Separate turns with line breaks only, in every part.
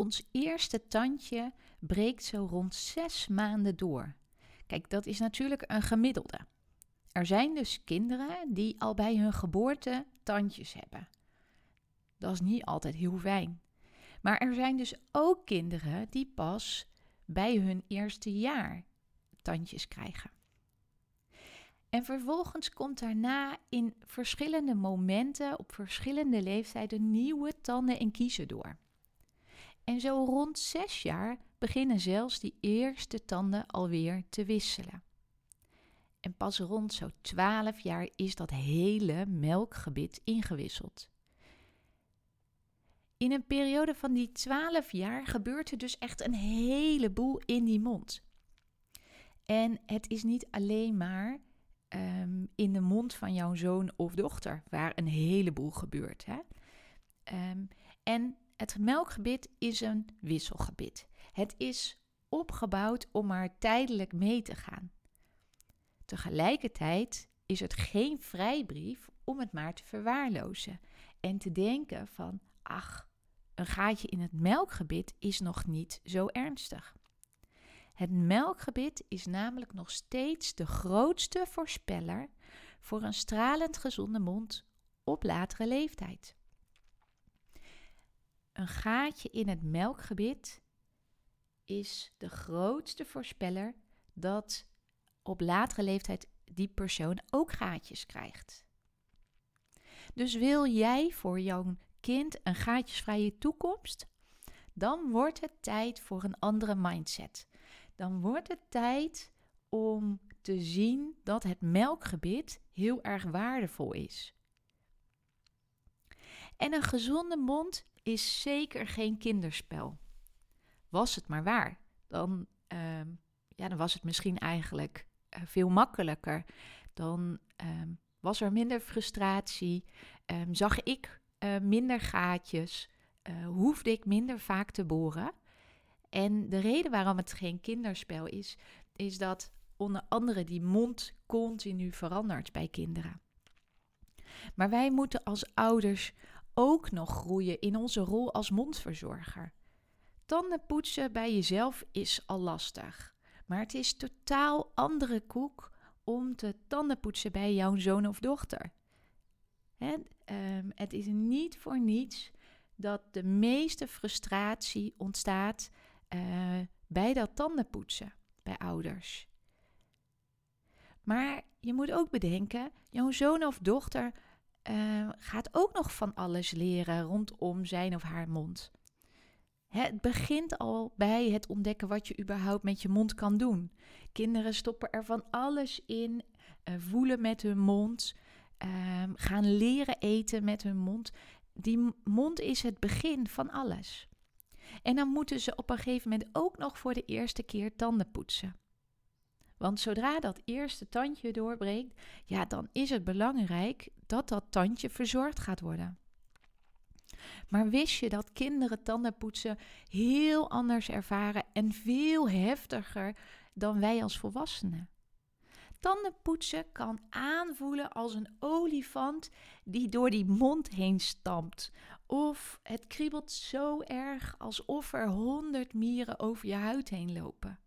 Ons eerste tandje breekt zo rond zes maanden door. Kijk, dat is natuurlijk een gemiddelde. Er zijn dus kinderen die al bij hun geboorte tandjes hebben. Dat is niet altijd heel fijn. Maar er zijn dus ook kinderen die pas bij hun eerste jaar tandjes krijgen. En vervolgens komt daarna in verschillende momenten op verschillende leeftijden nieuwe tanden en kiezen door. En zo rond zes jaar beginnen zelfs die eerste tanden alweer te wisselen. En pas rond zo'n 12 jaar is dat hele melkgebit ingewisseld. In een periode van die 12 jaar gebeurt er dus echt een heleboel in die mond. En het is niet alleen maar um, in de mond van jouw zoon of dochter waar een heleboel gebeurt. Hè? Um, en het melkgebit is een wisselgebit. Het is opgebouwd om maar tijdelijk mee te gaan. Tegelijkertijd is het geen vrijbrief om het maar te verwaarlozen en te denken van ach, een gaatje in het melkgebit is nog niet zo ernstig. Het melkgebit is namelijk nog steeds de grootste voorspeller voor een stralend gezonde mond op latere leeftijd. Een gaatje in het melkgebit is de grootste voorspeller dat op latere leeftijd die persoon ook gaatjes krijgt. Dus wil jij voor jouw kind een gaatjesvrije toekomst? Dan wordt het tijd voor een andere mindset. Dan wordt het tijd om te zien dat het melkgebit heel erg waardevol is. En een gezonde mond is zeker geen kinderspel. Was het maar waar, dan, uh, ja, dan was het misschien eigenlijk uh, veel makkelijker. Dan uh, was er minder frustratie, ehm, zag ik uh, minder gaatjes, eh, hoefde ik minder vaak te boren. En de reden waarom het geen kinderspel is, is dat onder andere die mond continu verandert bij kinderen. Maar wij moeten als ouders ook nog groeien in onze rol als mondverzorger. Tanden poetsen bij jezelf is al lastig, maar het is totaal andere koek om te tanden poetsen bij jouw zoon of dochter. En, um, het is niet voor niets dat de meeste frustratie ontstaat uh, bij dat tandenpoetsen bij ouders. Maar je moet ook bedenken, jouw zoon of dochter uh, gaat ook nog van alles leren rondom zijn of haar mond. Het begint al bij het ontdekken wat je überhaupt met je mond kan doen. Kinderen stoppen er van alles in, uh, voelen met hun mond, uh, gaan leren eten met hun mond. Die mond is het begin van alles. En dan moeten ze op een gegeven moment ook nog voor de eerste keer tanden poetsen. Want zodra dat eerste tandje doorbreekt, ja, dan is het belangrijk dat dat tandje verzorgd gaat worden. Maar wist je dat kinderen tandenpoetsen heel anders ervaren en veel heftiger dan wij als volwassenen? Tandenpoetsen kan aanvoelen als een olifant die door die mond heen stampt. Of het kriebelt zo erg alsof er honderd mieren over je huid heen lopen.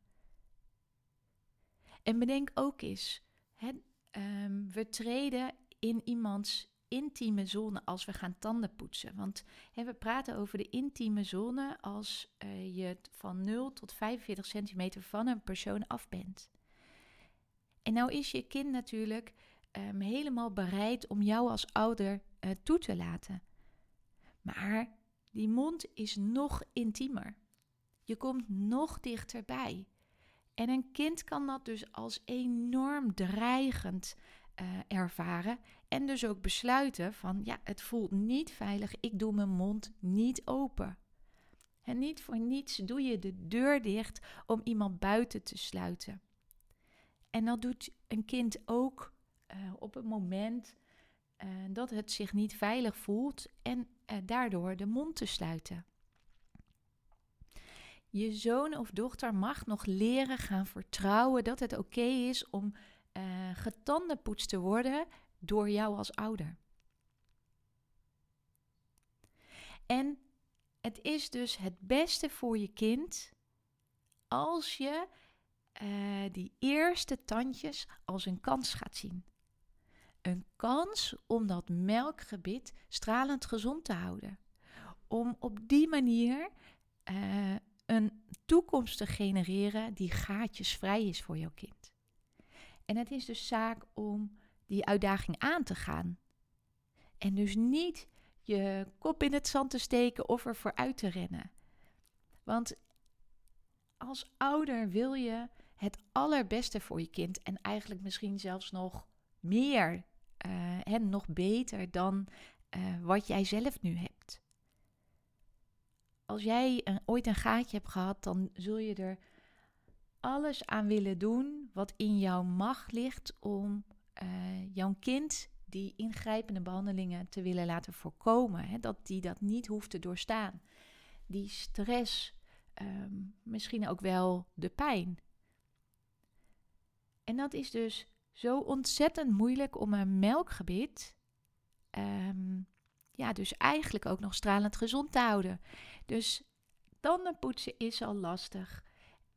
En bedenk ook eens, hè, um, we treden in iemands intieme zone als we gaan tanden poetsen. Want hè, we praten over de intieme zone als uh, je van 0 tot 45 centimeter van een persoon af bent. En nou is je kind natuurlijk um, helemaal bereid om jou als ouder uh, toe te laten. Maar die mond is nog intiemer. Je komt nog dichterbij. En een kind kan dat dus als enorm dreigend eh, ervaren. En dus ook besluiten van ja, het voelt niet veilig, ik doe mijn mond niet open. En niet voor niets doe je de deur dicht om iemand buiten te sluiten. En dat doet een kind ook uh, op het moment uh, dat het zich niet veilig voelt en daardoor de mond te sluiten. Je zoon of dochter mag nog leren gaan vertrouwen dat het oké is om getandenpoetst te worden door jou als ouder. En het is dus het beste voor je kind als je uh, die eerste tandjes als een kans gaat zien. Een kans om dat melkgebit stralend gezond te houden. Om op die manier uh, een toekomst te genereren die gaatjesvrij is voor jouw kind. En het is dus zaak om die uitdaging aan te gaan. En dus niet je kop in het zand te steken of er vooruit te rennen. Want als ouder wil je het allerbeste voor je kind en eigenlijk misschien zelfs nog meer uh, en nog beter dan uh, wat jij zelf nu hebt. Als jij een, ooit een gaatje hebt gehad, dan zul je er alles aan willen doen wat in jouw macht ligt om uh, jouw kind die ingrijpende behandelingen te willen laten voorkomen. Hè, dat die dat niet hoeft te doorstaan. Die stress, um, misschien ook wel de pijn. En dat is dus zo ontzettend moeilijk om een melkgebit, um, ja, dus eigenlijk ook nog stralend gezond te houden. Dus tandenpoetsen is al lastig.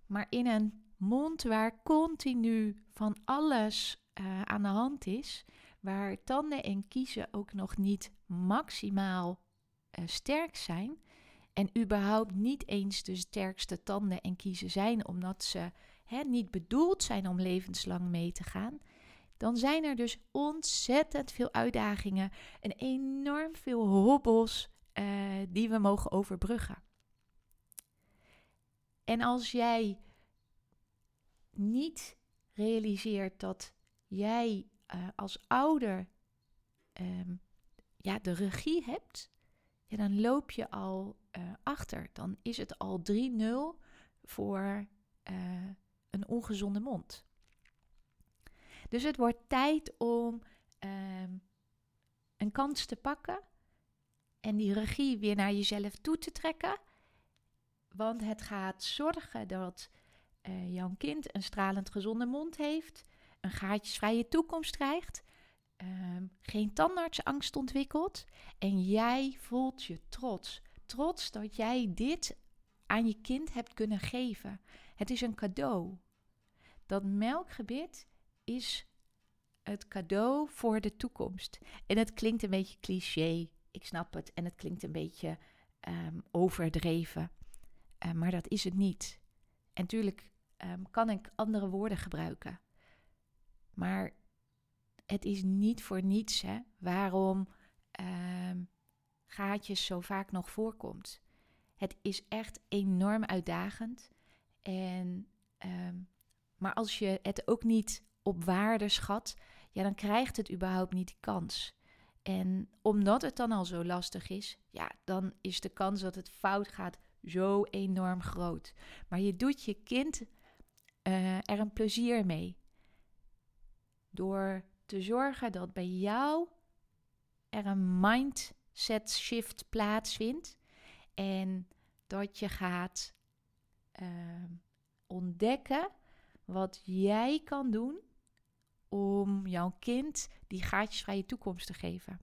Maar in een mond waar continu van alles uh, aan de hand is, waar tanden en kiezen ook nog niet maximaal uh, sterk zijn en überhaupt niet eens de sterkste tanden en kiezen zijn, omdat ze hè, niet bedoeld zijn om levenslang mee te gaan, dan zijn er dus ontzettend veel uitdagingen en enorm veel hobbels uh, die we mogen overbruggen. En als jij niet realiseert dat jij uh, als ouder um, ja, de regie hebt, dan loop je al uh, achter. Dan is het al 3-0 voor een ongezonde mond. Dus het wordt tijd om um, een kans te pakken en die regie weer naar jezelf toe te trekken. Want het gaat zorgen dat uh, jouw kind een stralend gezonde mond heeft, een gaatjesvrije toekomst krijgt, um, geen tandartsangst ontwikkelt en jij voelt je trots. Trots dat jij dit aan je kind hebt kunnen geven. Het is een cadeau. Dat melkgebit is het cadeau voor de toekomst. En het klinkt een beetje cliché, ik snap het. En het klinkt een beetje um, overdreven. Uh, maar dat is het niet. En natuurlijk um, kan ik andere woorden gebruiken. Maar het is niet voor niets hè, waarom um, gaatjes zo vaak nog voorkomt. Het is echt enorm uitdagend. En, maar als je het ook niet op waarde schat, ja, dan krijgt het überhaupt niet die kans. En omdat het dan al zo lastig is, ja, dan is de kans dat het fout gaat zo enorm groot. Maar je doet je kind uh, er een plezier mee. Door te zorgen dat bij jou er een mindset shift plaatsvindt. En dat je gaat uh, ontdekken wat jij kan doen om jouw kind die gaatjesvrije toekomst te geven.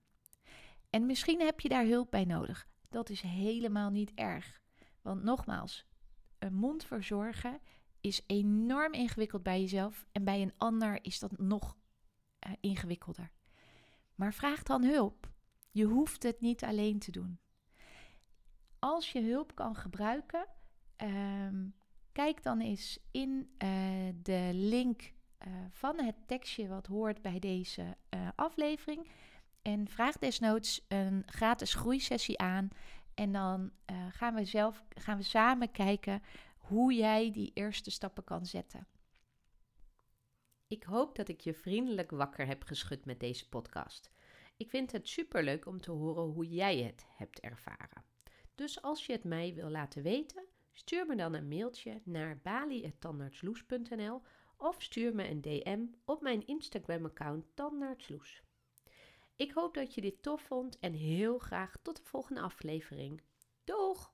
En misschien heb je daar hulp bij nodig. Dat is helemaal niet erg. Want nogmaals, een mond verzorgen is enorm ingewikkeld bij jezelf en bij een ander is dat nog uh, ingewikkelder. Maar vraag dan hulp. Je hoeft het niet alleen te doen. Als je hulp kan gebruiken, um, kijk dan eens in uh, de link uh, van het tekstje wat hoort bij deze aflevering. En vraag desnoods een gratis groeisessie aan. En dan gaan we zelf gaan we samen kijken hoe jij die eerste stappen kan zetten.
Ik hoop dat ik je vriendelijk wakker heb geschud met deze podcast. Ik vind het superleuk om te horen hoe jij het hebt ervaren. Dus als je het mij wil laten weten, stuur me dan een mailtje naar bali.tandartsloes.nl of stuur me een DM op mijn Instagram-account Tandartsloes. Ik hoop dat je dit tof vond en heel graag tot de volgende aflevering. Doeg!